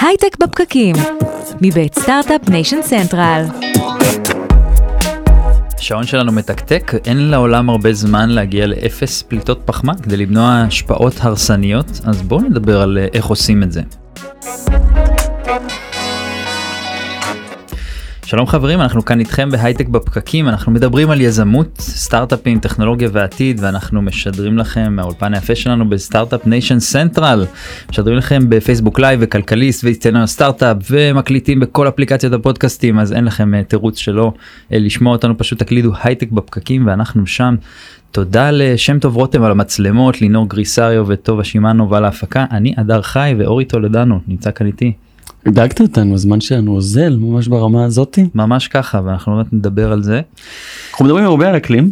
הייטק בפקקים, מבית Start-Up Nation Central. השעון שלנו מתקתק, אין לעולם הרבה זמן להגיע לאפס פליטות פחמן כדי למנוע השפעות הרסניות, אז בואו נדבר על אה, איך עושים את זה. שלום חברים, אנחנו כאן איתכם בהייטק בפקקים, אנחנו מדברים על יזמות, סטארט-אפים, טכנולוגיה ועתיד, ואנחנו משדרים לכם מהאולפן היפה שלנו ב Start-Up Nation Central, משדרים לכם בפייסבוק live בכלכליסט ואיצטדיון הסטארט-אפ ומקליטים בכל אפליקציות הפודקאסטים, אז אין לכם אה, תירוץ שלא אה, לשמוע אותנו, פשוט תקלידו הייטק בפקקים ואנחנו שם. תודה לשם טוב רותם על המצלמות, לינור גריסריו וטובה שמענו ועל ההפקה, אני אדר חי ואורי טולדנו נמצא כאן איתי. הדאגת אותנו הזמן שלנו אוזל ממש ברמה הזאתי. ממש ככה ואנחנו באמת נדבר על זה. אנחנו מדברים הרבה על אקלים.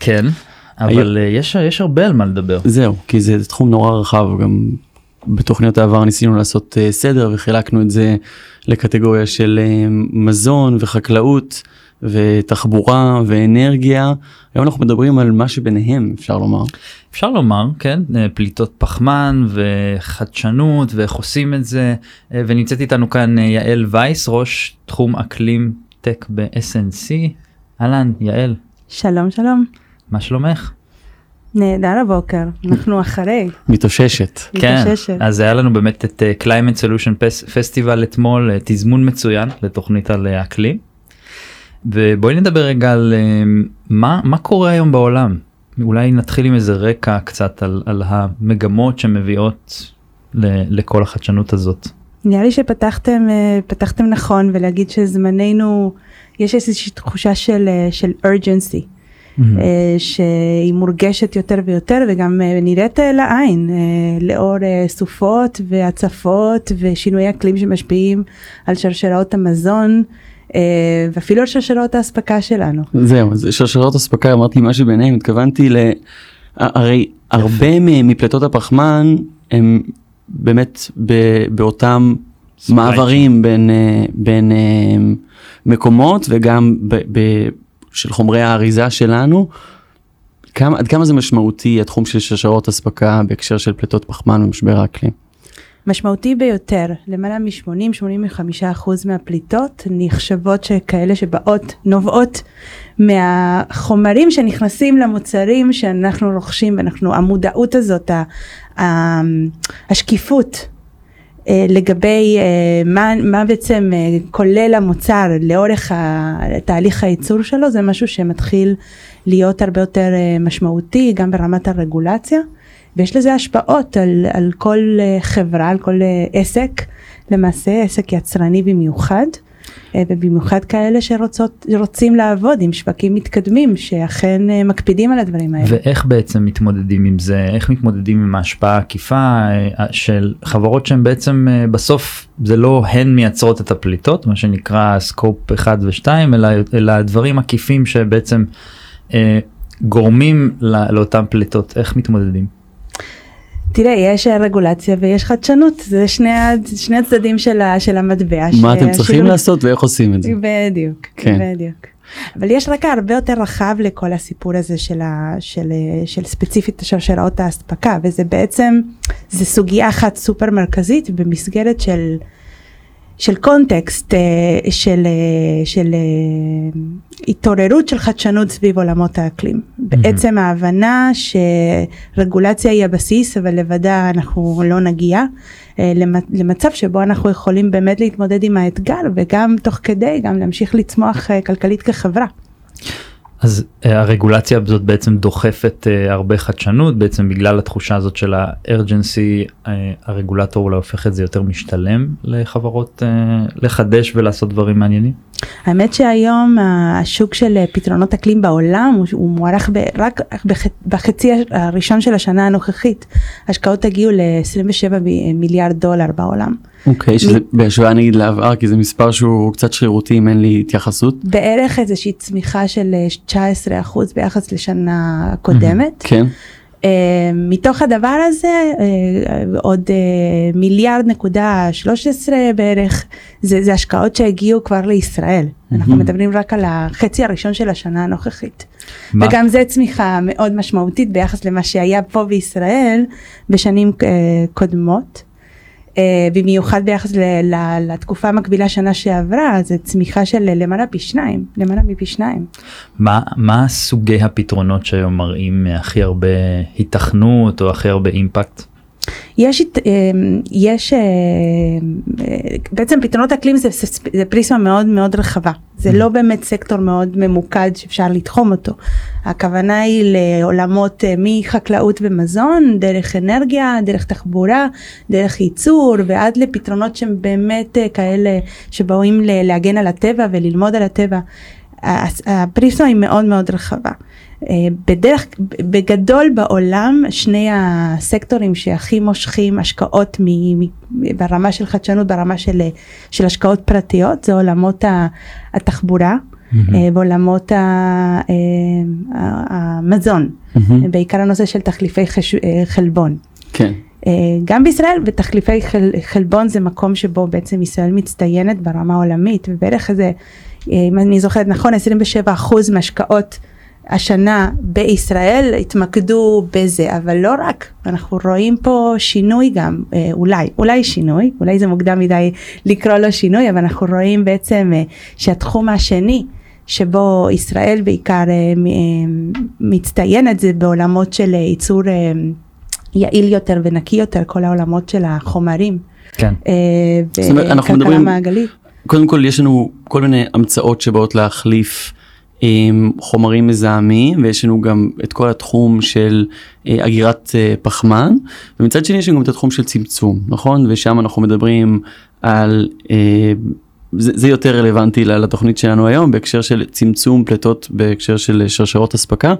כן, אבל אה, יש, יש הרבה על מה לדבר. זהו, כי זה תחום נורא רחב, גם בתוכניות העבר ניסינו לעשות אה, סדר וחילקנו את זה לקטגוריה של אה, מזון וחקלאות ותחבורה ואנרגיה. היום אנחנו מדברים על מה שביניהם אפשר לומר. אפשר לומר, כן, אה, פליטות פחמן וחדשנות ואיך עושים את זה, אה, ונמצאת איתנו כאן אה, יעל וייס, ראש תחום אקלים טק ב-SNC. אהלן, יעל. שלום שלום. מה שלומך? נהדר הבוקר, אנחנו אחרי. מתאוששת. כן, אז היה לנו באמת את Climate Solution Festival אתמול, תזמון מצוין לתוכנית על אקלים. ובואי נדבר רגע על מה, מה קורה היום בעולם. אולי נתחיל עם איזה רקע קצת על, על המגמות שמביאות ל, לכל החדשנות הזאת. נראה לי שפתחתם אה, פתחתם נכון ולהגיד שזמננו יש איזושהי תחושה של אה, של urgency mm-hmm. שהיא מורגשת יותר ויותר וגם נראית לעין לאור סופות והצפות ושינויי אקלים שמשפיעים על שרשראות המזון. אה, ואפילו על שרשרות האספקה שלנו. זהו, אז שרשרות אספקה אמרתי מה שביניהם, התכוונתי ל... הרי הרבה מפליטות הפחמן הם באמת באותם מעברים בין, אה, בין אה, מקומות וגם ב, ב, של חומרי האריזה שלנו. כמה, עד כמה זה משמעותי התחום של שרשרות אספקה בהקשר של פליטות פחמן ומשבר האקלים? משמעותי ביותר, למעלה מ-80-85% מהפליטות נחשבות שכאלה שבאות, נובעות מהחומרים שנכנסים למוצרים שאנחנו רוכשים ואנחנו, המודעות הזאת, השקיפות אה, לגבי אה, מה, מה בעצם אה, כולל המוצר לאורך תהליך הייצור שלו זה משהו שמתחיל להיות הרבה יותר משמעותי גם ברמת הרגולציה. ויש לזה השפעות על, על כל אה, חברה, על כל אה, עסק, למעשה עסק יצרני במיוחד. אה, ובמיוחד כאלה שרוצים לעבוד עם שווקים מתקדמים שאכן מקפידים על הדברים האלה. ואיך בעצם מתמודדים עם זה איך מתמודדים עם ההשפעה העקיפה של חברות שהן בעצם בסוף זה לא הן מייצרות את הפליטות מה שנקרא סקופ 1 ו2 אלא, אלא דברים עקיפים שבעצם גורמים לא, לאותן פליטות איך מתמודדים. תראה, יש רגולציה ויש חדשנות, זה שני, שני הצדדים של, של המטבע. מה ש, אתם צריכים שילוב... לעשות ואיך עושים את זה. בדיוק, כן. בדיוק. אבל יש רקע הרבה יותר רחב לכל הסיפור הזה של, ה, של, של ספציפית שרשראות האספקה, וזה בעצם, זה סוגיה אחת סופר מרכזית במסגרת של של קונטקסט אה, של, אה, של אה, התעוררות של חדשנות סביב עולמות האקלים. Mm-hmm. בעצם ההבנה שרגולציה היא הבסיס אבל לבדה אנחנו לא נגיע למצב שבו אנחנו יכולים באמת להתמודד עם האתגר וגם תוך כדי גם להמשיך לצמוח כלכלית כחברה. אז uh, הרגולציה הזאת בעצם דוחפת uh, הרבה חדשנות בעצם בגלל התחושה הזאת של הארג'נסי uh, הרגולטור אולי הופך את זה יותר משתלם לחברות לחדש ולעשות דברים מעניינים. האמת שהיום השוק של פתרונות אקלים בעולם הוא, מוערך רק בח, בחצי הראשון של השנה הנוכחית השקעות הגיעו ל-27 מיליארד דולר בעולם. אוקיי, okay, שזה מ... בהשוואה נגיד לעבר, כי זה מספר שהוא קצת שרירותי אם אין לי התייחסות. בערך איזושהי צמיחה של 19% ביחס לשנה קודמת. כן. Uh, מתוך הדבר הזה עוד מיליארד נקודה 13 בערך זה, זה השקעות שהגיעו כבר לישראל. אנחנו מדברים רק על החצי הראשון של השנה הנוכחית. מה? וגם זה צמיחה מאוד משמעותית ביחס למה שהיה פה בישראל בשנים קודמות. אה, במיוחד ביחס לתקופה המקבילה שנה שעברה זה צמיחה של למעלה פי שניים למעלה מפי שניים. מה מה סוגי הפתרונות שהיום מראים הכי הרבה היתכנות או הכי הרבה אימפקט? יש, אה, יש אה, בעצם פתרונות אקלים זה, זה פריסמה מאוד מאוד רחבה זה לא באמת סקטור מאוד ממוקד שאפשר לתחום אותו. הכוונה היא לעולמות אה, מחקלאות ומזון דרך אנרגיה דרך תחבורה דרך ייצור ועד לפתרונות שהם באמת כאלה שבאים להגן על הטבע וללמוד על הטבע. הפריסמה היא מאוד מאוד רחבה. אה, בדרך, בגדול בעולם שני הסקטורים שהכי מושכים השקעות מ, מ, ברמה של חדשנות ברמה של, של השקעות פרטיות זה עולמות התחבורה mm-hmm. ועולמות אה, המזון mm-hmm. בעיקר הנושא של תחליפי חש, חלבון. כן. גם בישראל ותחליפי חל, חלבון זה מקום שבו בעצם ישראל מצטיינת ברמה העולמית ובערך איזה אם אני זוכרת נכון 27% מהשקעות השנה בישראל התמקדו בזה, אבל לא רק, אנחנו רואים פה שינוי גם, אה, אולי, אולי שינוי, אולי זה מוקדם מדי לקרוא לו שינוי, אבל אנחנו רואים בעצם אה, שהתחום השני שבו ישראל בעיקר אה, מצטיינת זה בעולמות של ייצור יעיל יותר ונקי יותר, כל העולמות של החומרים. כן. זאת אומרת, אנחנו מדברים, מעגלית. קודם כל יש לנו כל מיני המצאות שבאות להחליף. עם חומרים מזהמים ויש לנו גם את כל התחום של אה, אגירת אה, פחמן ומצד שני יש לנו גם את התחום של צמצום נכון ושם אנחנו מדברים על אה, זה, זה יותר רלוונטי לתוכנית שלנו היום בהקשר של צמצום פליטות בהקשר של שרשרות אספקה.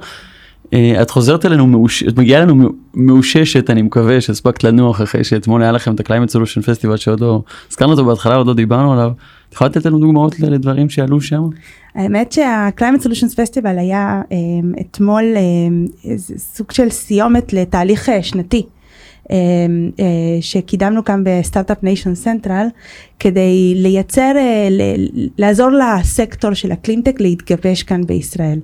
את חוזרת אלינו מאוש... את מגיעה אלינו מאוששת אני מקווה שהספקת לנוח אחרי שאתמול היה לכם את ה-Climate Solution Festival שעוד לא הזכרנו אותו בהתחלה עוד לא דיברנו עליו. את יכולה לתת לנו דוגמאות לדברים שעלו שם? האמת שה-Climate Solutions Festival היה um, אתמול um, סוג של סיומת לתהליך uh, שנתי. אמ, אה, שקידמנו כאן ב Start-Up Nation Central כדי לייצר, אה, לעזור לסקטור של הקלינטק להתגבש כאן בישראל.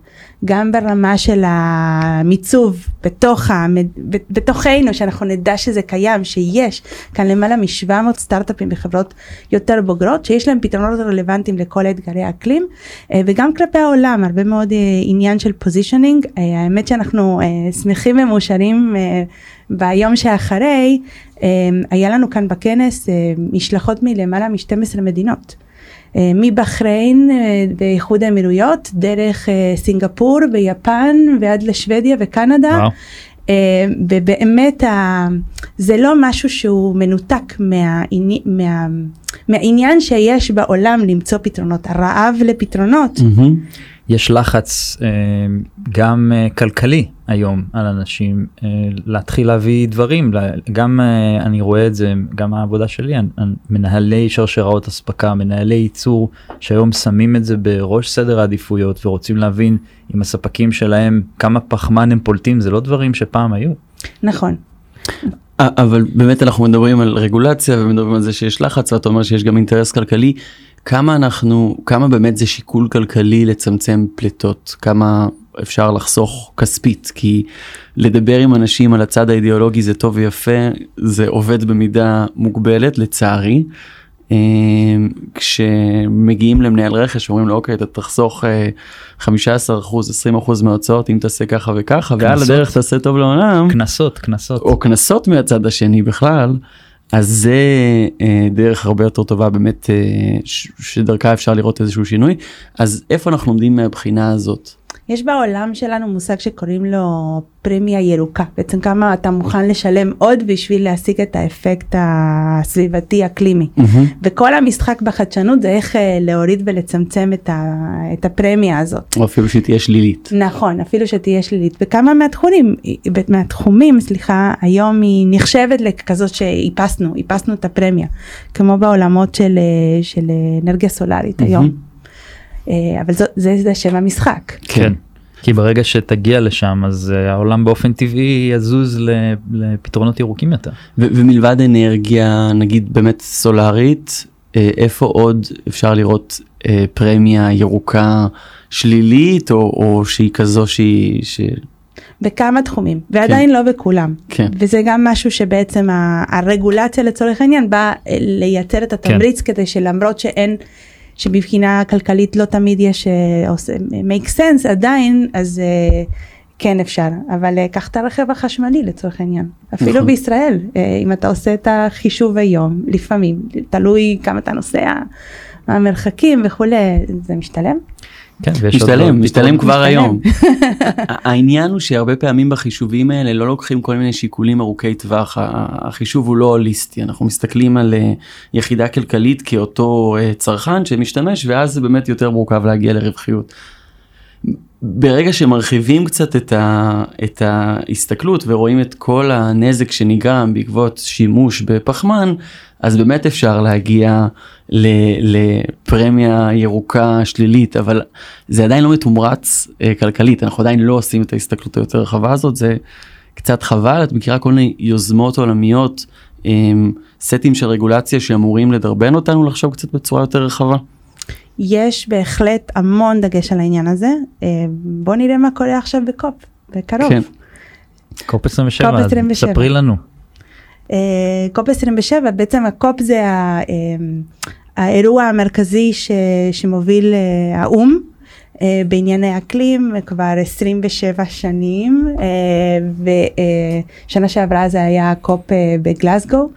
גם ברמה של המיצוב בתוך המד... בתוכנו שאנחנו נדע שזה קיים שיש כאן למעלה מ-700 סטארט-אפים וחברות יותר בוגרות שיש להם פתרונות רלוונטיים לכל אתגרי האקלים אה, וגם כלפי העולם הרבה מאוד אה, עניין של positioning אה, האמת שאנחנו שמחים ומאושרים ביום שאחרי היה לנו כאן בכנס משלחות מלמעלה מ-12 מדינות. אה, מבחריין באיחוד אה, האמירויות דרך אה, סינגפור ויפן ועד לשוודיה וקנדה. וואו. ובאמת זה לא משהו שהוא מנותק מהעני, מה, מהעניין שיש בעולם למצוא פתרונות, הרעב לפתרונות. Mm-hmm. יש לחץ אה, גם אה, כלכלי היום על אנשים אה, להתחיל להביא דברים גם אני רואה את זה גם העבודה שלי מנהלי שרשראות אספקה מנהלי ייצור שהיום שמים את זה בראש סדר העדיפויות ורוצים להבין עם הספקים שלהם כמה פחמן הם פולטים זה לא דברים שפעם היו. נכון. אבל באמת אנחנו מדברים על רגולציה ומדברים על זה שיש לחץ ואתה אומר שיש גם אינטרס כלכלי כמה אנחנו, כמה באמת זה שיקול כלכלי לצמצם פליטות, כמה אפשר לחסוך כספית, כי לדבר עם אנשים על הצד האידיאולוגי זה טוב ויפה, זה עובד במידה מוגבלת לצערי. אה, כשמגיעים למנהל רכש אומרים לו אוקיי אתה תחסוך 15 אה, אחוז 20 אחוז מההוצאות אם תעשה ככה וככה ועל הדרך תעשה טוב לעולם. קנסות קנסות. או קנסות מהצד השני בכלל אז זה אה, דרך הרבה יותר טובה באמת אה, שדרכה אפשר לראות איזשהו שינוי אז איפה אנחנו עומדים מהבחינה הזאת. יש בעולם שלנו מושג שקוראים לו פרמיה ירוקה בעצם כמה אתה מוכן לשלם עוד בשביל להשיג את האפקט הסביבתי אקלימי mm-hmm. וכל המשחק בחדשנות זה איך אה, להוריד ולצמצם את, ה, את הפרמיה הזאת. או אפילו שתהיה שלילית. נכון אפילו שתהיה שלילית וכמה מהתחומים מהתחומים סליחה היום היא נחשבת לכזאת שאיפסנו איפסנו את הפרמיה כמו בעולמות של, אה, של אנרגיה סולארית mm-hmm. היום. אה, אבל זה, זה שם המשחק. כן. כי ברגע שתגיע לשם אז אה, העולם באופן טבעי יזוז ל- לפתרונות ירוקים יותר. ו- ומלבד אנרגיה נגיד באמת סולארית, אה, איפה עוד אפשר לראות אה, פרמיה ירוקה שלילית או, או שהיא כזו שהיא, ש... בכמה תחומים ועדיין לא בכולם כן. וזה גם משהו שבעצם ה- הרגולציה לצורך העניין באה אה, לייצר את התמריץ כן. כדי שלמרות שאין שמבחינה כלכלית לא תמיד יש אה, עושה make sense עדיין אז אה, כן אפשר אבל אה, קח את הרכב החשמלי לצורך העניין אפילו נכון. בישראל אם אתה עושה את החישוב היום לפעמים תלוי כמה אתה נוסע. המרחקים וכולי זה משתלם כן, משתלם, עוד משתלם. כבר משתלם. היום. העניין הוא שהרבה פעמים בחישובים האלה לא לוקחים כל מיני שיקולים ארוכי טווח, החישוב הוא לא הוליסטי, אנחנו מסתכלים על אה, יחידה כלכלית כאותו אה, צרכן שמשתמש ואז זה באמת יותר מורכב להגיע לרווחיות. ברגע שמרחיבים קצת את, ה, את ההסתכלות ורואים את כל הנזק שנגרם בעקבות שימוש בפחמן, אז באמת אפשר להגיע לפרמיה ירוקה שלילית, אבל זה עדיין לא מתומרץ אה, כלכלית, אנחנו עדיין לא עושים את ההסתכלות היותר רחבה הזאת, זה קצת חבל, את מכירה כל מיני יוזמות עולמיות, אה, סטים של רגולציה שאמורים לדרבן אותנו לחשוב קצת בצורה יותר רחבה. יש בהחלט המון דגש על העניין הזה אה, בוא נראה מה קורה עכשיו בקופ בקרוב. כן. COP 27, COP אז 27. ספרי לנו. אה, COP 27 בעצם ה COP זה ה- אה, האירוע המרכזי ש, שמוביל אה, האו"ם בענייני אקלים כבר 27 שנים ושנה שעברה זה היה COP אה, בגלסגו.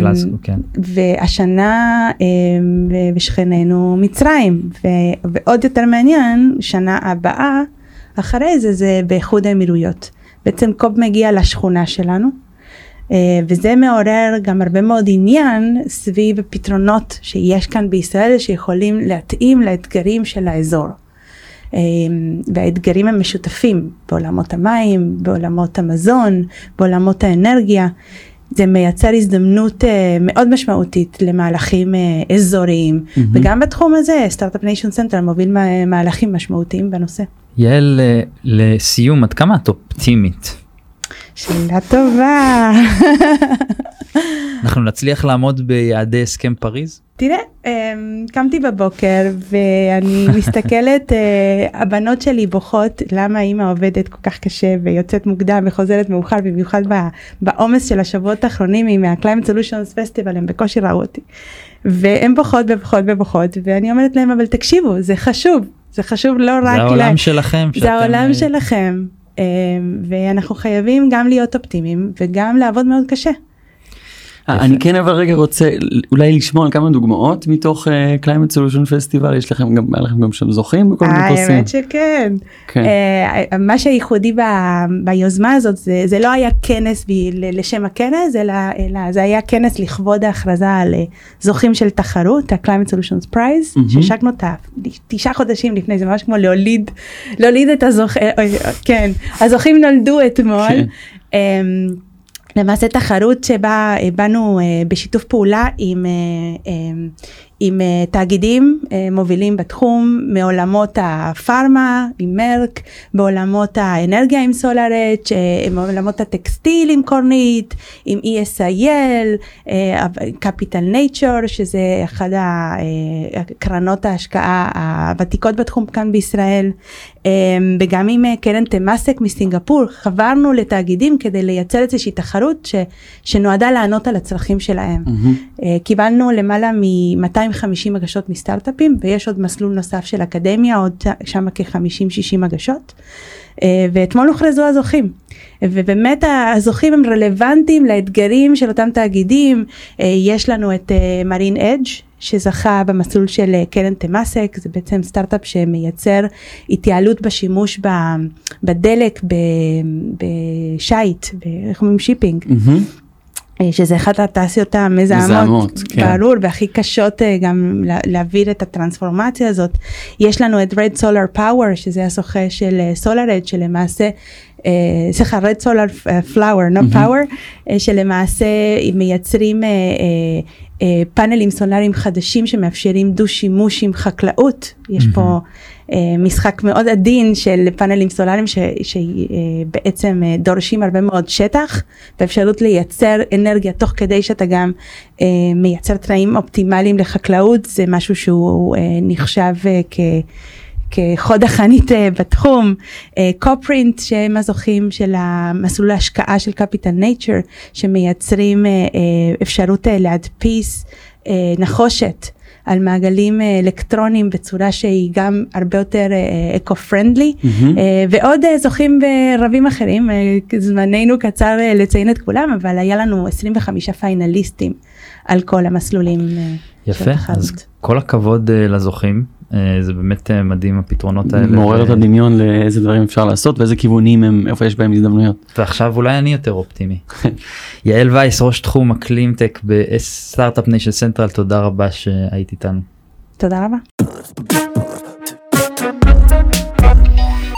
גלסגו, כן. והשנה ב- בשכננו מצרים ו- ועוד יותר מעניין שנה הבאה אחרי זה זה באיחוד האמירויות. בעצם COP מגיע לשכונה שלנו וזה מעורר גם הרבה מאוד עניין סביב הפתרונות שיש כאן בישראל שיכולים להתאים לאתגרים של האזור. אה, והאתגרים הם משותפים בעולמות המים, בעולמות המזון, בעולמות האנרגיה. זה מייצר הזדמנות uh, מאוד משמעותית למהלכים uh, אזוריים mm-hmm. וגם בתחום הזה Start-Up Nation Central מוביל מה, מהלכים משמעותיים בנושא. יעל, אה, לסיום, עד כמה את אופטימית? שאלה טובה. אנחנו נצליח לעמוד ביעדי הסכם פריז? תראה, אמ, קמתי בבוקר ואני מסתכלת, אה, הבנות שלי בוכות למה אימא עובדת כל כך קשה ויוצאת מוקדם וחוזרת מאוחר במיוחד בעומס של השבועות האחרונים עם ה-Climate Solutions Festival הם בקושי ראו אותי. והן בוכות ובוכות ובוכות ואני אומרת להם אבל תקשיבו זה חשוב זה חשוב לא רק זה העולם להם. שלכם. זה העולם אה, שלכם ואנחנו חייבים גם להיות אופטימיים וגם לעבוד מאוד קשה. אה, אני כן אבל רגע רוצה אולי לשמוע על כמה דוגמאות מתוך אה, Climate Solution Festival יש לכם גם היה לכם גם שם זוכים בכל מיני פרסים. האמת שכן. כן. אה, מה שייחודי ב- ביוזמה הזאת זה, זה לא היה כנס ב- ל- לשם הכנס אלא, אלא זה היה כנס לכבוד ההכרזה על אה, זוכים של תחרות ה-Climate Solutions Prize מהמם. שהשקנו אותה תשעה חודשים לפני זה ממש כמו להוליד להוליד את הזוכים כן הזוכים נולדו אתמול. כן. אמ, למעשה תחרות שבה אה, באנו אה, בשיתוף פעולה עם, אה, עם אה, תאגידים אה, מובילים בתחום מעולמות הפארמה עם מרק, בעולמות האנרגיה עם סולארץ', אה, מעולמות הטקסטיל עם קורנית, עם ESIL, קפיטל נייצ'ר שזה אחד הקרנות ההשקעה הוותיקות בתחום כאן בישראל, אה, וגם עם אה, קרן תמאסק מסינגפור, חברנו לתאגידים כדי לייצר איזושהי תחרות ש, שנועדה לענות על הצרכים שלהם. מהמם. אה, קיבלנו למעלה מ-250 הגשות מסטארט-אפים ויש עוד מסלול נוסף של אקדמיה, עוד שם כ-50-60 הגשות. אה, ואתמול הוכרזו הזוכים. ובאמת הזוכים הם רלוונטיים לאתגרים של אותם תאגידים. אה, יש לנו את Marine Edge שזכה במסלול של אה, קרן תמאסק, זה בעצם סטארט-אפ שמייצר התייעלות בשימוש בדלק ב- בשייט, ב- איך אומרים shipping. מהמם. אה, שזה אחת התעשיות המזהמות, מזהמות, כן. ברור, והכי קשות אה, גם לה- להעביר את הטרנספורמציה הזאת. יש לנו את Red Solar Power, שזה הזוכה של שלמעשה אה, סליחה רד סולר פלאואר, לא פאוור, שלמעשה מייצרים פאנלים סולאריים חדשים שמאפשרים דו שימוש עם חקלאות, יש פה משחק מאוד עדין של פאנלים סולאריים שבעצם אה, דורשים הרבה מאוד שטח ואפשרות לייצר אנרגיה תוך כדי שאתה גם אה, מייצר תנאים אופטימליים לחקלאות. זה משהו שהוא אה, נחשב אה, כ... כחוד החנית אה, בתחום, Copprint שהם הזוכים של המסלול ההשקעה של Capital Nature שמייצרים אה, אה, אפשרות להדפיס נחושת על מעגלים אלקטרוניים בצורה שהיא גם הרבה יותר eco-friendly mm-hmm. ועוד זוכים רבים אחרים, זמננו קצר לציין את כולם אבל היה לנו 25 finalistים על כל המסלולים. יפה, אז כל הכבוד לזוכים. אה, זה באמת אה, מדהים הפתרונות האלה. מעורר את הדמיון לאיזה דברים אפשר לעשות ואיזה כיוונים הם איפה יש בהם הזדמנויות. ועכשיו אולי אני יותר אופטימי. יעל וייס ראש תחום אקלים tech ב Start-Up Nation Central תודה רבה שהיית איתנו. תודה רבה.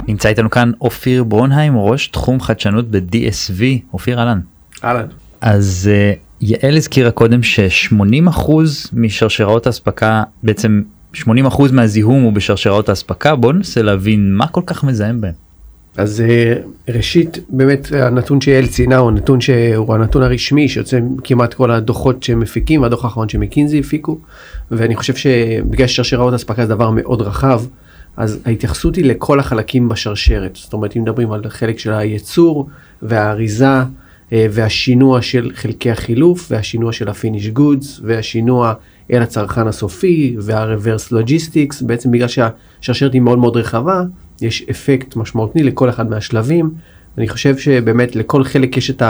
נמצא איתנו כאן אופיר ברונהיים ראש תחום חדשנות ב-DSV אופיר אהלן. אהלן. אז uh, יעל הזכירה קודם ש-80% משרשראות אספקה בעצם 80% מהזיהום הוא בשרשראות האספקה בוא ננסה להבין מה כל כך מזהם בהם. אז אה, ראשית באמת הנתון שיעל ציינה הוא נתון שהוא הנתון הרשמי שיוצא כמעט כל הדוחות שהם מפיקים הדוח האחרון שמקינזי הפיקו ואני חושב שבגלל ששרשראות אספקה זה דבר מאוד רחב אז ההתייחסות היא לכל החלקים בשרשרת זאת אומרת אם מדברים על החלק של הייצור והאריזה והשינוע של חלקי החילוף והשינוע של ה finished goods והשינוע אל הצרכן הסופי וה reverse logistics בעצם בגלל שהשרשרת היא מאוד מאוד רחבה יש אפקט משמעותי לכל אחד מהשלבים. אני חושב שבאמת לכל חלק יש את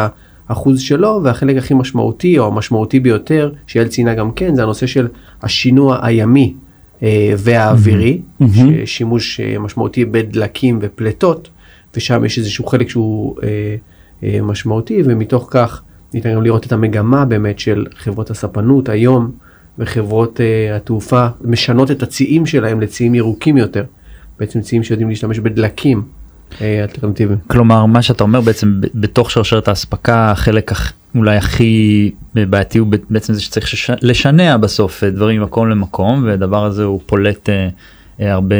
האחוז שלו והחלק הכי משמעותי או המשמעותי ביותר שיעל ציינה גם כן זה הנושא של השינוע הימי אה, והאווירי mm-hmm. שימוש אה, משמעותי בדלקים ופלטות ושם יש איזשהו חלק שהוא אה, אה, משמעותי ומתוך כך ניתן גם לראות את המגמה באמת של חברות הספנות היום. וחברות uh, התעופה משנות את הציים שלהם לציים ירוקים יותר, בעצם ציים שיודעים להשתמש בדלקים uh, אלטרנטיביים. כלומר מה שאתה אומר בעצם בתוך שרשרת האספקה החלק אולי הכי בעייתי הוא בעצם זה שצריך לשנע בסוף אה, דברים ממקום למקום והדבר הזה הוא פולט uh, הרבה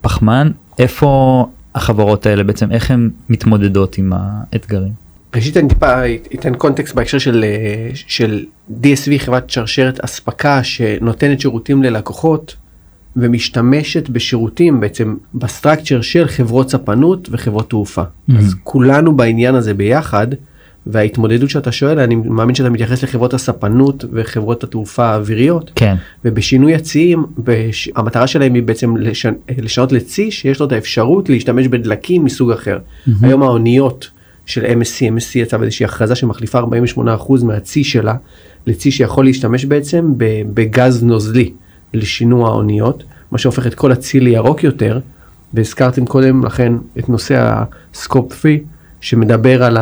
פחמן איפה החברות האלה בעצם איך הן מתמודדות עם האתגרים. ראשית אני טיפה אתן קונטקסט בהקשר של, אה, של DSV חברת שרשרת אספקה שנותנת שירותים ללקוחות ומשתמשת בשירותים בעצם בסטרקצ'ר של חברות ספנות וחברות תעופה. Mm-hmm. אז כולנו בעניין הזה ביחד וההתמודדות שאתה שואל אני מאמין שאתה מתייחס לחברות הספנות וחברות התעופה האוויריות. כן. ובשינוי הציים בש... המטרה שלהם היא בעצם לשנ... לשנות לצי שיש לו את האפשרות להשתמש בדלקים מסוג אחר. Mm-hmm. היום האוניות. של MSC, MSC יצא באיזושהי הכרזה שמחליפה 48% מהצי שלה לצי שיכול להשתמש בעצם בגז נוזלי לשינוע האוניות, מה שהופך את כל הצי לירוק יותר, והזכרתם קודם לכן את נושא ה scope 3 שמדבר על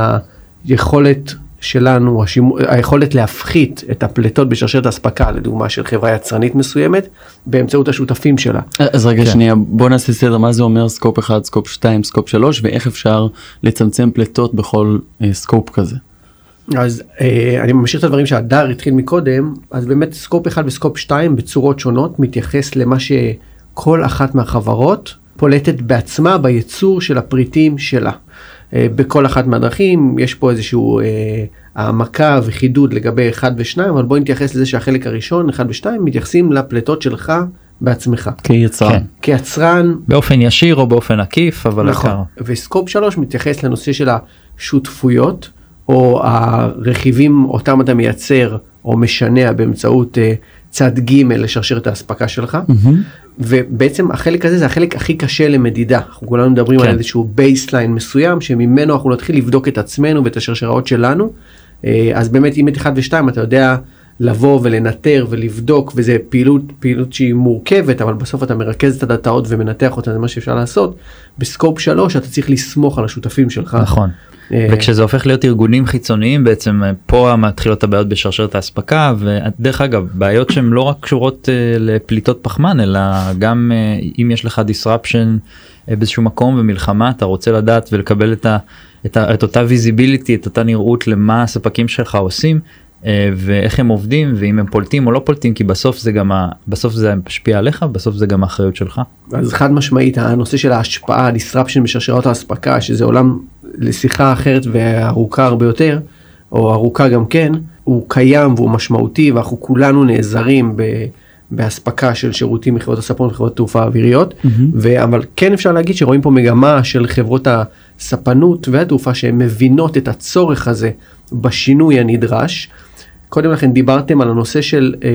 היכולת שלנו, השימו, היכולת להפחית את הפליטות בשרשרת אספקה, לדוגמה של חברה יצרנית מסוימת, באמצעות השותפים שלה. אז רגע כן. שנייה, בוא נעשה סדר, מה זה אומר scope 1, scope 2, scope 3, ואיך אפשר לצמצם פליטות בכל אה, scope כזה? אז אה, אני ממשיך את הדברים שהדר התחיל מקודם, אז באמת scope 1 ו scope 2 בצורות שונות מתייחס למה שכל אחת מהחברות פולטת בעצמה בייצור של הפריטים שלה. אה, בכל אחת מהדרכים יש פה איזשהו אה, העמקה וחידוד לגבי 1 ו-2 אבל בוא נתייחס לזה שהחלק הראשון 1 ו-2 מתייחסים לפליטות שלך בעצמך. כיצרן. כן. כיצרן. באופן ישיר או באופן עקיף אבל נכון. עקר. ו scope 3 מתייחס לנושא של השותפויות או הרכיבים אותם אתה מייצר או משנע באמצעות uh, צד ג' לשרשרת האספקה שלך. Mm-hmm. ובעצם החלק הזה זה החלק הכי קשה למדידה אנחנו כולנו מדברים כן. על איזשהו baseline מסוים שממנו אנחנו נתחיל לבדוק את עצמנו ואת השרשראות שלנו אה, אז באמת אם את 1 ו2 אתה יודע לבוא ולנטר ולבדוק וזה פעילות פעילות שהיא מורכבת אבל בסוף אתה מרכז את הדאטאות ומנתח אותה זה מה שאפשר לעשות בסקופ 3 אתה צריך לסמוך על השותפים שלך. נכון. אה, וכשזה הופך להיות ארגונים חיצוניים בעצם אה, פה מתחילות הבעיות בשרשרת האספקה ודרך אגב בעיות שהן לא רק קשורות uh, לפליטות פחמן אלא גם אם יש לך disruption באיזשהו מקום ומלחמה אתה רוצה לדעת ולקבל את את, ה, את אותה visibility את אותה נראות למה הספקים שלך עושים אה, ואיך הם עובדים ואם הם פולטים או לא פולטים כי בסוף זה גם ה, בסוף זה משפיע עליך בסוף זה גם האחריות שלך. אז חד משמעית הנושא של ההשפעה disruption בשרשרות האספקה שזה עולם לשיחה אחרת וארוכה הרבה יותר או ארוכה גם כן הוא קיים והוא משמעותי ואנחנו כולנו נעזרים ב... באספקה של שירותים מחברות הספנות וחברות תעופה אוויריות mm-hmm. ו- אבל כן אפשר להגיד שרואים פה מגמה של חברות הספנות והתעופה שהן מבינות את הצורך הזה בשינוי הנדרש. קודם לכן דיברתם על הנושא של אה,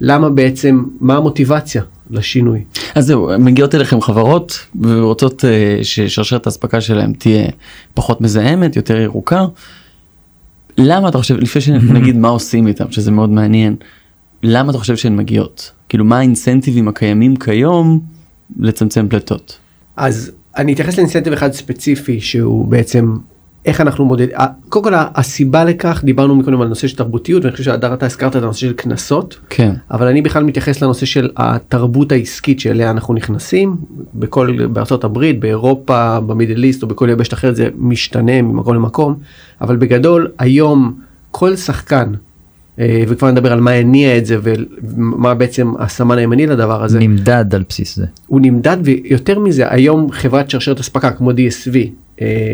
למה בעצם מה המוטיבציה לשינוי. אז זהו מגיעות אליכם חברות ורוצות אה, ששרשרת האספקה שלהם תהיה פחות מזהמת יותר ירוקה. למה אתה חושב לפני שנגיד מה עושים איתם שזה מאוד מעניין. למה אתה חושב שהן מגיעות? כאילו מה האינסנטיבים הקיימים כיום לצמצם פליטות? אז אני אתייחס לאינסנטיב אחד ספציפי שהוא בעצם איך אנחנו מודדים, קודם כל הסיבה לכך דיברנו מקודם על נושא של תרבותיות ואני חושב שהדר אתה הזכרת את הנושא של קנסות, כן, אבל אני בכלל מתייחס לנושא של התרבות העסקית שאליה אנחנו נכנסים בכל בארצות הברית באירופה במידל איסט או בכל יבשת אחרת זה משתנה ממקום למקום אבל בגדול היום כל שחקן אה, וכבר נדבר על מה הניע את זה ומה בעצם הסמן הימני לדבר הזה. נמדד על בסיס זה. הוא נמדד ויותר מזה היום חברת שרשרת אספקה כמו DSV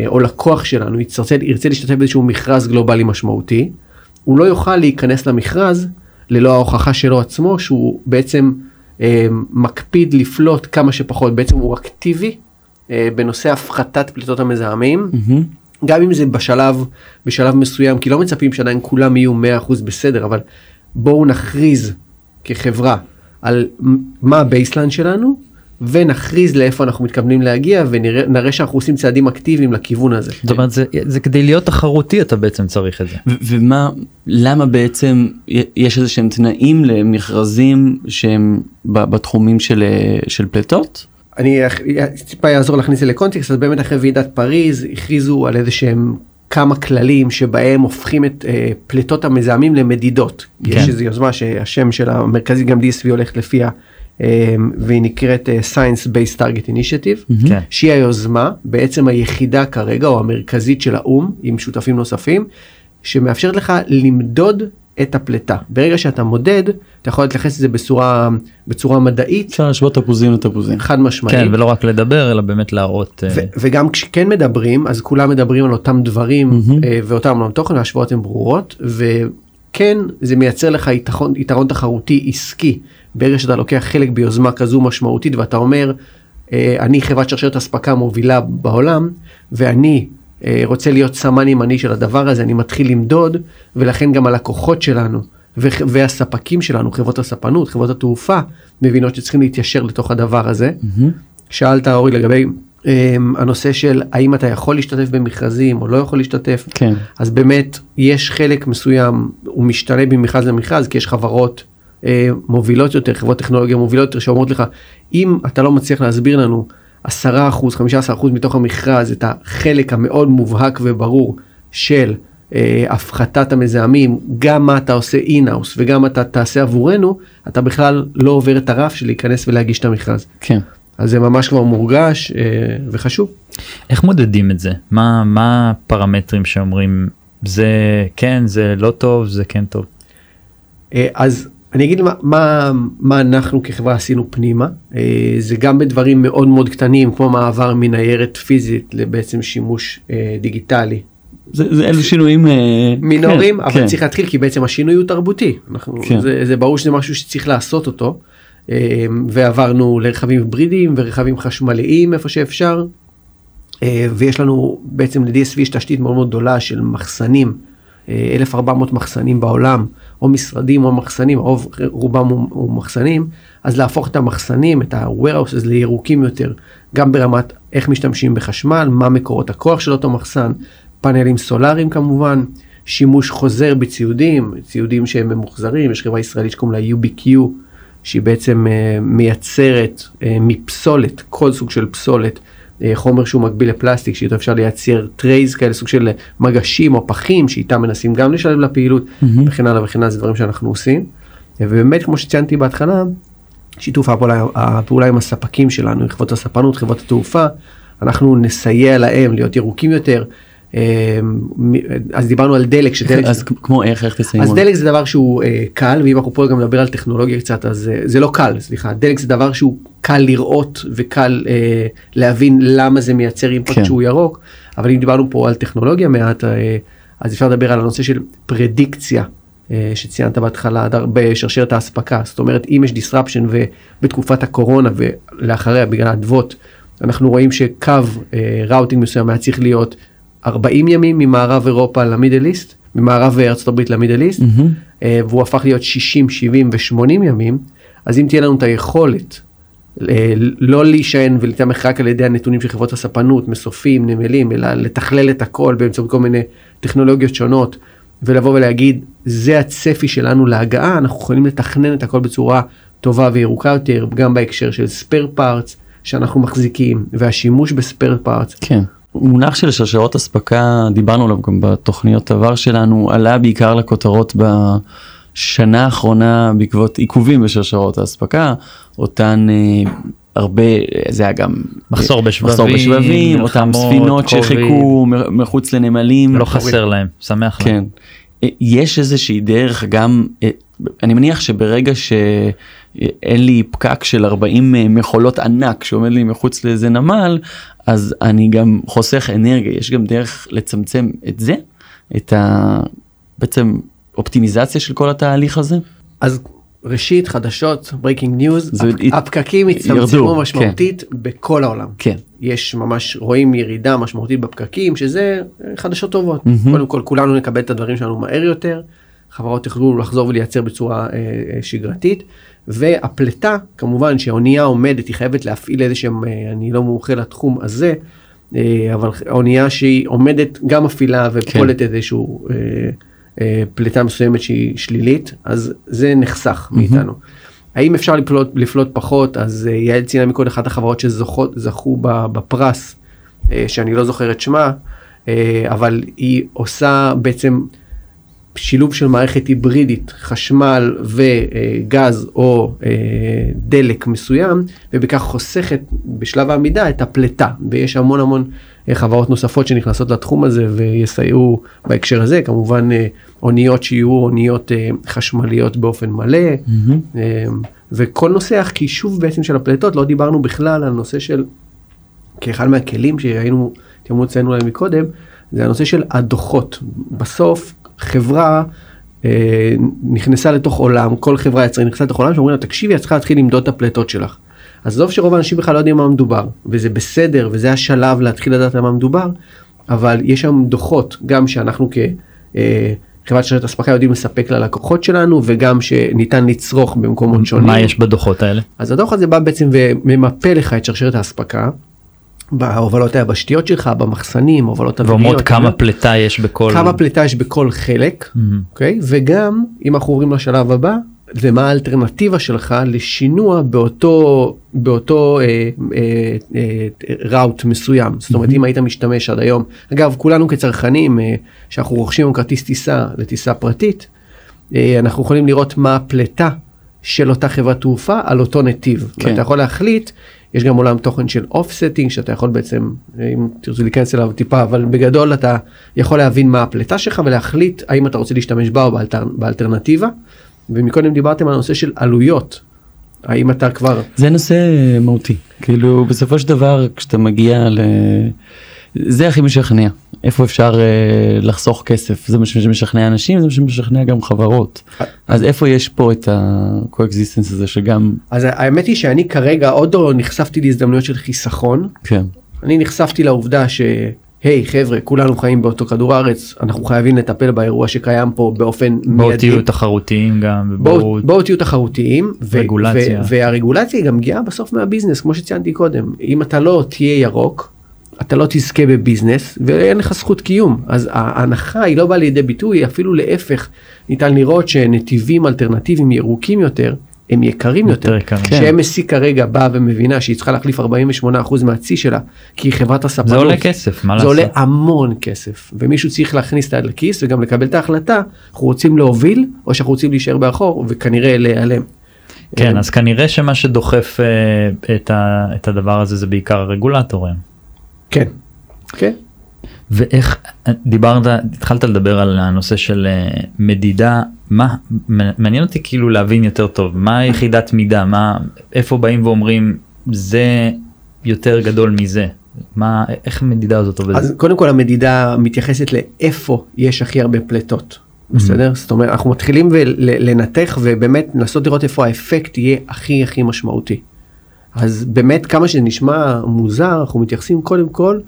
או לקוח שלנו ירצה, ירצה להשתתף באיזשהו מכרז גלובלי משמעותי הוא לא יוכל להיכנס למכרז ללא ההוכחה שלו עצמו שהוא בעצם אה, מקפיד לפלוט כמה שפחות בעצם הוא אקטיבי בנושא הפחתת פליטות המזהמים. Mm-hmm. גם אם זה בשלב בשלב מסוים כי לא מצפים שעדיין כולם יהיו 100% בסדר אבל בואו נכריז כחברה על מה ה baseline שלנו ונכריז לאיפה אנחנו מתכוונים להגיע ונראה שאנחנו עושים צעדים אקטיביים לכיוון הזה. זאת אומרת זה, זה כדי להיות תחרותי אתה בעצם צריך את זה. ומה למה בעצם יש איזה שהם תנאים למכרזים שהם בתחומים של, של פליטות? אני טיפה אעזור להכניס את זה לקונטקסט אז באמת אחרי ועידת פריז הכריזו על איזה שהם כמה כללים שבהם הופכים את אה, פליטות המזהמים למדידות. כן. יש איזו יוזמה שהשם של המרכזית גם DSV הולכת לפיה והיא נקראת אה, Science Based Target Initiative mm-hmm. כן. שהיא היוזמה בעצם היחידה כרגע או המרכזית של האו"ם עם שותפים נוספים שמאפשרת לך למדוד את הפלטה. ברגע שאתה מודד, אתה יכול להתייחס לזה בצורה, בצורה מדעית. אפשר להשוות תפוזים לתפוזים. חד משמעית. כן, ולא רק לדבר, אלא באמת להראות. ו- וגם כשכן מדברים, אז כולם מדברים על אותם דברים mm-hmm. ואותם עולם תוכן, ההשוואות הן ברורות, וכן, זה מייצר לך יתרון, יתרון תחרותי עסקי, ברגע שאתה לוקח חלק ביוזמה כזו משמעותית ואתה אומר, אה, אני חברת שרשרת אספקה מובילה בעולם, ואני אה, רוצה להיות סמן ימני של הדבר הזה, אני מתחיל למדוד, ולכן גם הלקוחות שלנו והספקים שלנו, חברות הספנות, חברות התעופה, מבינות שצריכים להתיישר לתוך הדבר הזה. Mm-hmm. שאלת אורי לגבי um, הנושא של האם אתה יכול להשתתף במכרזים או לא יכול להשתתף, כן. אז באמת יש חלק מסוים, הוא משתנה ממכרז למכרז, כי יש חברות מובילות יותר, חברות טכנולוגיה מובילות יותר, שאומרות לך, אם אתה לא מצליח להסביר לנו 10%, 15% מתוך המכרז את החלק המאוד מובהק וברור של אה, הפחתת המזהמים, גם מה אתה עושה אינאוס וגם אתה תעשה עבורנו, אתה בכלל לא עובר את הרף של להיכנס ולהגיש את המכרז. כן. אז זה ממש כבר מורגש אה, וחשוב. איך מודדים את זה? מה, מה הפרמטרים שאומרים זה כן, זה לא טוב, זה כן טוב? אה, אז אני אגיד מה, מה, מה אנחנו כחברה עשינו פנימה, אה, זה גם בדברים מאוד מאוד קטנים כמו מעבר מניירת פיזית לבעצם שימוש אה, דיגיטלי. זה, זה אלו שינויים אה, מינוריים כן, אבל כן. צריך להתחיל כי בעצם השינוי הוא תרבותי, אנחנו, כן. זה, זה ברור שזה משהו שצריך לעשות אותו ועברנו לרכבים היברידיים ורכבים חשמליים איפה שאפשר ויש לנו בעצם ל-DSV יש תשתית מאוד מאוד גדולה של מחסנים 1,400 מחסנים בעולם, או משרדים או מחסנים, רוב, רובם הוא מחסנים, אז להפוך את המחסנים, את ה-warehouses לירוקים יותר, גם ברמת איך משתמשים בחשמל, מה מקורות הכוח של אותו מחסן, פאנלים סולאריים כמובן, שימוש חוזר בציודים, ציודים שהם ממוחזרים, יש חברה ישראלית שקוראים לה UBQ, שהיא בעצם uh, מייצרת uh, מפסולת, כל סוג של פסולת, חומר שהוא מקביל לפלסטיק שאיתו אפשר לייצר trays כאלה סוג של מגשים או פחים שאיתם מנסים גם לשלב לפעילות mm-hmm. וכן הלאה וכן הלאה זה דברים שאנחנו עושים. ובאמת כמו שציינתי בהתחלה שיתוף הפעולה, הפעולה עם הספקים שלנו חברות הספנות חברות התעופה אנחנו נסייע להם להיות ירוקים יותר. אה, אז דיברנו על דלק, שדלק, אז כמו איך, איך תסיימו? אז דלק זה דבר שהוא אה, קל, ואם אנחנו פה גם נדבר על טכנולוגיה קצת, אז אה, זה לא קל, סליחה, דלק זה דבר שהוא קל לראות וקל להבין למה זה מייצר אימפקט כן. שהוא ירוק, אבל אם דיברנו פה על טכנולוגיה מעט, אז אפשר לדבר על הנושא של פרדיקציה. שציינת בהתחלה בשרשרת האספקה זאת אומרת אם יש disruption ובתקופת הקורונה ולאחריה בגלל האדוות אנחנו רואים שקו ראוטינג מסוים היה צריך להיות 40 ימים ממערב אירופה למידל איסט ממערב ארצות הברית למידל איסט. אה, והוא הפך להיות 60 70 ו-80 ימים אז אם תהיה לנו את היכולת אה, לא להישען ולהתמך רק על ידי הנתונים של חברות הספנות מסופים נמלים אלא לתכלל את הכל באמצעות כל מיני טכנולוגיות שונות ולבוא ולהגיד זה הצפי שלנו להגעה אנחנו יכולים לתכנן את הכל בצורה טובה וירוקה יותר גם בהקשר של spare parts שאנחנו מחזיקים והשימוש ב spare parts כן. מונח של שרשרות אספקה דיברנו עליו גם בתוכניות עבר שלנו עלה בעיקר לכותרות בשנה האחרונה בעקבות עיכובים בשרשרות האספקה אותן אה, הרבה זה היה גם מחסור בשבבים, מחסור בשבבים אותן מלחמות, ספינות קוביד. שחיכו מחוץ לנמלים לא חסר להם שמח להם. כן. אה, יש איזושהי דרך גם, אה, אני מניח שברגע שאין לי פקק של 40 מכולות ענק שעומד לי מחוץ לאיזה נמל, אז אני גם חוסך אנרגיה. יש גם דרך לצמצם את זה? את ה... בעצם אופטימיזציה של כל התהליך הזה? אז ראשית חדשות breaking news זה הפ- הת- הפקקים הצטמצמו ירדו, משמעותית בכל העולם. כן. יש ממש רואים ירידה משמעותית בפקקים שזה אה, חדשות טובות מהמם. קודם כל כולנו נקבל את הדברים שלנו מהר יותר חברות יוכלו לחזור ולייצר בצורה אה, אה, שגרתית. והפלטה כמובן שהאונייה עומדת היא חייבת להפעיל איזה שהם אה, אני לא מומחה לתחום הזה אה, אבל האונייה שהיא עומדת גם מפעילה ופולטת איזשהו אה, אה, פליטה מסוימת שהיא שלילית אז זה נחסך מאיתנו. האם אפשר לפלוט, לפלוט פחות? אז אה, יעל ציינה מקודם אחת החברות שזכו בפרס אה, שאני לא זוכר את שמה אה, אבל היא עושה בעצם שילוב של מערכת היברידית חשמל וגז או אה, דלק מסוים ובכך חוסכת בשלב העמידה את הפלטה. ויש המון המון אה, חברות נוספות שנכנסות לתחום הזה ויסייעו בהקשר הזה. כמובן אה, אוניות שיהיו אוניות חשמליות באופן מלא. אה, וכל נושא החישוב בעצם של הפלטות לא דיברנו בכלל על נושא של כאחד מהכלים שהיינו תיאמו אצלנו להם מקודם זה הנושא של הדוחות. בסוף חברה אה, נכנסה לתוך עולם כל חברה יצרנית נכנסה לתוך עולם שאומרים לה תקשיבי את צריכה להתחיל למדוד את הפלטות שלך. עזוב שרוב האנשים בכלל לא יודעים מה מדובר וזה בסדר וזה השלב להתחיל לדעת על מה מדובר אבל יש שם דוחות גם שאנחנו כחברת שרשרת אספקה יודעים לספק ללקוחות שלנו וגם שניתן לצרוך במקומות שונים. מה יש בדוחות האלה? אז הדוח הזה בא בעצם וממפה לך את שרשרת האספקה. בהובלות היבשתיות שלך במחסנים הובלות ואומרות אוויריות, כמה אוויריות. פליטה יש בכל... כמה פליטה יש בכל חלק מהמם. אוקיי וגם אם אנחנו עוברים לשלב הבא ומה האלטרנטיבה שלך לשינוע באותו באותו אה, אה, אה, route מסוים זאת אומרת אם היית משתמש עד היום אגב כולנו כצרכנים אה, שאנחנו רוכשים כרטיס טיסה לטיסה פרטית אה, אנחנו יכולים לראות מה הפליטה של אותה חברת תעופה על אותו נתיב כן. ואתה יכול להחליט יש גם עולם תוכן של offsetting שאתה יכול בעצם אם תרצו להיכנס אליו טיפה אבל בגדול אתה יכול להבין מה הפליטה שלך ולהחליט האם אתה רוצה להשתמש בה או באלטר, באלטרנטיבה. ומקודם דיברתם על הנושא של עלויות. האם אתה כבר זה נושא מהותי כאילו בסופו של דבר כשאתה מגיע ל... זה הכי משכנע איפה אפשר אה, לחסוך כסף זה מה שמשכנע אנשים זה מה שמשכנע גם חברות אז איפה יש פה את ה coexistence הזה שגם אז האמת היא שאני כרגע עוד לא נחשפתי להזדמנויות של חיסכון כן אני נחשפתי לעובדה ש... היי חבר'ה כולנו חיים באותו כדור הארץ אנחנו חייבים לטפל באירוע שקיים פה באופן בואו מיידי. תהיו תחרותיים גם. בואו בואו תהיו תחרותיים ו- רגולציה. ו- והרגולציה היא גם מגיעה בסוף מהביזנס כמו שציינתי קודם אם אתה לא תהיה ירוק אתה לא תזכה בביזנס ואין לך זכות קיום אז ההנחה היא לא באה לידי ביטוי אפילו להפך ניתן לראות שנתיבים אלטרנטיביים ירוקים יותר הם יקרים יותר, יותר יקרים. כן. ש-MSC כרגע באה ומבינה שהיא צריכה להחליף 48% מהצי שלה כי היא חברת הספנות זה עולה כסף מה זה לעשות. עולה המון כסף ומישהו צריך להכניס את היד לכיס וגם לקבל את ההחלטה אנחנו רוצים להוביל או שאנחנו רוצים להישאר באחור וכנראה להיעלם. כן אה, אז כנראה שמה שדוחף אה, את ה- את הדבר הזה זה בעיקר הרגולטורים. כן. כן. ואיך דיברת התחלת לדבר על הנושא של אה, מדידה מה מעניין אותי כאילו להבין יותר טוב מה יחידת מידה מה איפה באים ואומרים זה יותר גדול מזה מה איך המדידה הזאת עובדת. אז קודם כל המדידה מתייחסת לאיפה יש הכי הרבה פליטות. בסדר? זאת אומרת אנחנו מתחילים לנתח ובאמת לנסות לראות איפה האפקט יהיה הכי הכי משמעותי. אז באמת כמה שזה נשמע מוזר אנחנו מתייחסים קודם כל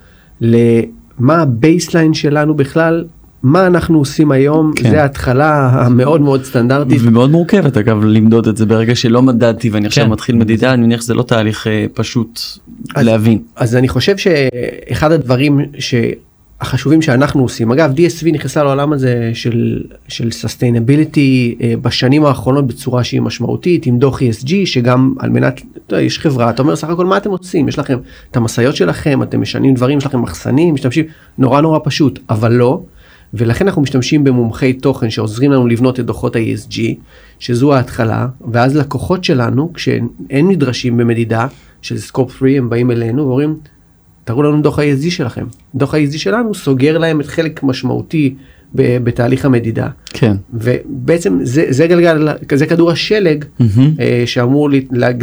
למה ה baseline שלנו בכלל מה אנחנו עושים היום כן. זה ההתחלה המאוד מאוד סטנדרטית ומאוד מורכבת אגב למדוד את זה ברגע שלא מדדתי ואני עכשיו כן. מתחיל מדידה אני מניח שזה לא תהליך אה, פשוט אז, להבין. אז אני חושב שאחד הדברים שהחשובים שאנחנו עושים. אגב DSV נכנסה לעולם הזה של של sustainability אה, בשנים האחרונות בצורה שהיא משמעותית עם דוח ESG שגם על מנת יש חברה אתה אומר סך הכל מה אתם עושים? יש לכם את המשאיות שלכם אתם משנים דברים יש לכם מחסנים משתמשים. נורא נורא פשוט אבל לא. ולכן אנחנו משתמשים במומחי תוכן שעוזרים לנו לבנות את דוחות ה-ESG, שזו ההתחלה, ואז לקוחות שלנו, כשהם נדרשים במדידה של סקופ 3, הם באים אלינו ואומרים, תראו לנו דוח ה-ESG שלכם. דוח ה-ESG שלנו סוגר להם את חלק משמעותי בתהליך המדידה. כן. ובעצם זה, זה גלגל, זה כדור השלג mm-hmm. שאמור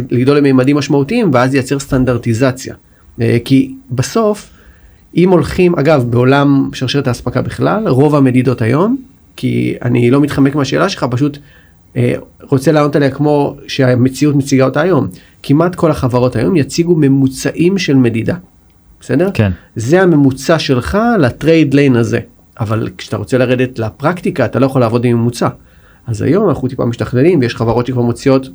לגדול לממדים משמעותיים ואז ייצר סטנדרטיזציה. אה, כי בסוף, אם הולכים, אגב, בעולם שרשרת האספקה בכלל, רוב המדידות היום, כי אני לא מתחמק מהשאלה שלך, פשוט אה, רוצה לענות עליה כמו שהמציאות מציגה אותה היום. כמעט כל החברות היום יציגו ממוצעים של מדידה, בסדר? כן. זה הממוצע שלך ל trade lane הזה, אבל כשאתה רוצה לרדת לפרקטיקה, אתה לא יכול לעבוד עם ממוצע. אז היום אנחנו טיפה משתכללים, ויש חברות שכבר מוציאות,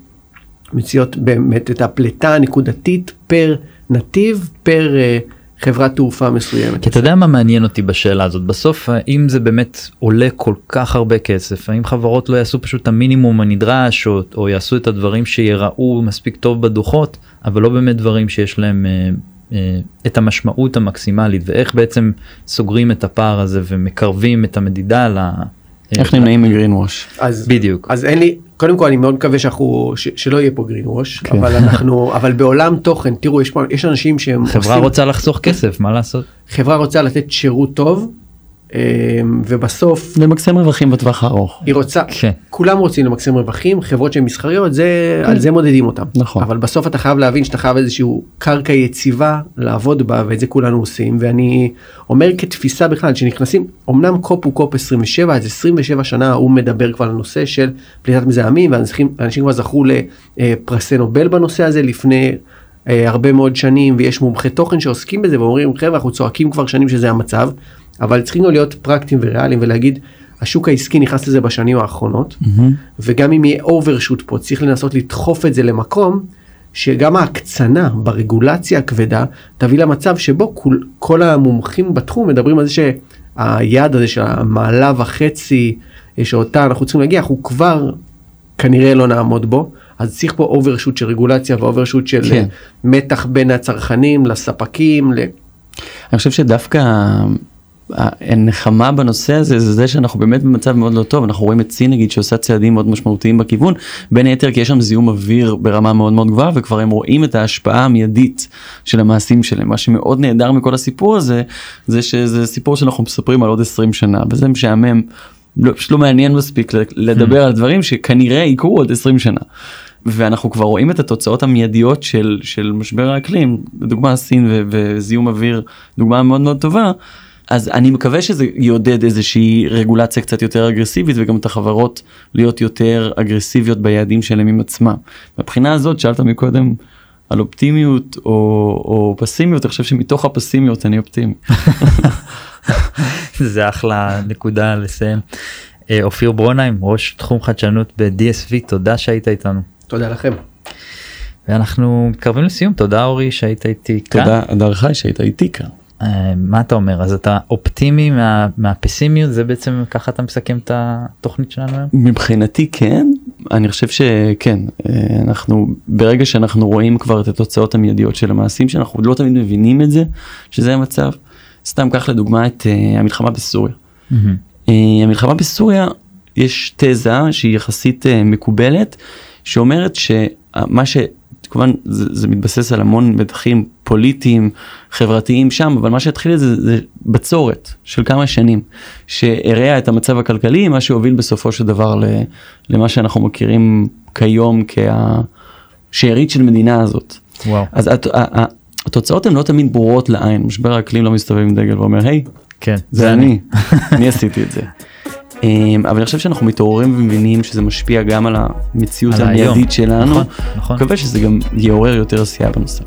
מציעות באמת את הפליטה הנקודתית per נתיב, per... אה, חברת תעופה מסוימת. כי אתה יודע מה מעניין אותי בשאלה הזאת בסוף אם זה באמת עולה כל כך הרבה כסף האם חברות לא יעשו פשוט את המינימום הנדרש או, או יעשו את הדברים שיראו מספיק טוב בדוחות אבל לא באמת דברים שיש להם אה, אה, את המשמעות המקסימלית ואיך בעצם סוגרים את הפער הזה ומקרבים את המדידה ל... איך נמנעים מגרין ווש. אז בדיוק. אז אין לי קודם כל אני מאוד מקווה שאנחנו ש, שלא יהיה פה גרין ווש כן. אבל אנחנו אבל בעולם תוכן תראו יש פה יש אנשים שהם חברה עושים, רוצה לחסוך כסף מה לעשות חברה רוצה לתת שירות טוב ובסוף למקסם רווחים בטווח הארוך היא רוצה כן. כולם רוצים למקסם רווחים חברות שהן מסחריות זה כן. על זה מודדים אותם נכון אבל בסוף אתה חייב להבין שאתה חייב איזשהו קרקע יציבה לעבוד בה ואת זה כולנו עושים ואני אומר כתפיסה בכלל שנכנסים אמנם קופ הוא קופ 27 אז 27 שנה הוא מדבר כבר על הנושא של פליטת מזהמים ואנשים כבר זכו לפרסי נובל בנושא הזה לפני. אה, הרבה מאוד שנים ויש מומחי תוכן שעוסקים בזה ואומרים חבר'ה אנחנו צועקים כבר שנים שזה המצב אבל צריכים להיות פרקטיים וריאליים ולהגיד השוק העסקי נכנס לזה בשנים האחרונות mm-hmm. וגם אם יהיה overshoot פה צריך לנסות לדחוף את זה למקום שגם ההקצנה ברגולציה הכבדה תביא למצב שבו כל, כל המומחים בתחום מדברים על זה שהיעד הזה של המעלה וחצי שאותה אנחנו צריכים להגיע אנחנו כבר כנראה לא נעמוד בו אז צריך פה overshoot של רגולציה ו overshoot של כן. מתח בין הצרכנים לספקים. ל... אני חושב שדווקא הנחמה בנושא הזה זה זה שאנחנו באמת במצב מאוד לא טוב. אנחנו רואים את סין נגיד שעושה צעדים מאוד משמעותיים בכיוון. בין היתר כי יש שם זיהום אוויר ברמה מאוד מאוד גבוהה וכבר הם רואים את ההשפעה המיידית של המעשים שלהם. מה שמאוד נהדר מכל הסיפור הזה זה שזה סיפור שאנחנו מספרים על עוד 20 שנה וזה משעמם. לא, פשוט לא מעניין מספיק לדבר על דברים שכנראה יקרו עוד 20 שנה. ואנחנו כבר רואים את התוצאות המיידיות של של משבר האקלים. דוגמה סין וזיהום אוויר דוגמה מאוד מאוד טובה. אז אני מקווה שזה יעודד איזושהי רגולציה קצת יותר אגרסיבית וגם את החברות להיות יותר אגרסיביות ביעדים שלהם עם עצמם. מבחינה הזאת שאלת מקודם על אופטימיות או, או פסימיות אני חושב שמתוך הפסימיות אני אופטימי. זה אחלה נקודה לסיים. אה, אופיר ברונהיים ראש תחום חדשנות ב-DSV תודה שהיית איתנו. תודה לכם. ואנחנו מתקרבים לסיום תודה אורי שהיית איתי כאן. תודה אדר חי שהיית איתי כאן. אה, מה אתה אומר אז אתה אופטימי מה, מהפסימיות זה בעצם ככה אתה מסכם את התוכנית שלנו היום? מבחינתי כן אני חושב שכן אה, אנחנו ברגע שאנחנו רואים כבר את התוצאות המיידיות של המעשים שאנחנו לא תמיד מבינים את זה שזה המצב סתם קח לדוגמה את uh, המלחמה בסוריה. Mm-hmm. Uh, המלחמה בסוריה יש תזה שהיא יחסית uh, מקובלת שאומרת שמה שכמובן זה, זה מתבסס על המון מתחים פוליטיים, חברתיים שם, אבל מה שהתחיל את זה זה בצורת של כמה שנים, שהרע את המצב הכלכלי, מה שהוביל בסופו של דבר למה שאנחנו מכירים כיום כשארית של מדינה הזאת. וואו. אז הת, התוצאות הן לא תמיד ברורות לעין, משבר האקלים לא מסתובב עם דגל ואומר, היי, כן, זה אני, אני עשיתי את זה. אמ, אבל אני חושב שאנחנו מתעוררים ומבינים שזה משפיע גם על המציאות. המיידית שלנו. נכון, נכון. מקווה שזה גם יעורר יותר עשייה בנושא.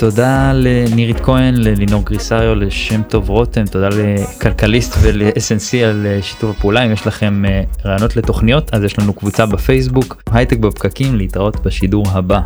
תודה לנירית כהן, ללינור גריסריו, לשם טוב רותם, תודה לכלכליסט ול-SNC על אה, שיתוף הפעולה. אם יש לכם אה, רעיונות לתוכניות, אז יש לנו קבוצה בפייסבוק, הייטק בפקקים, להתראות בשידור הבא.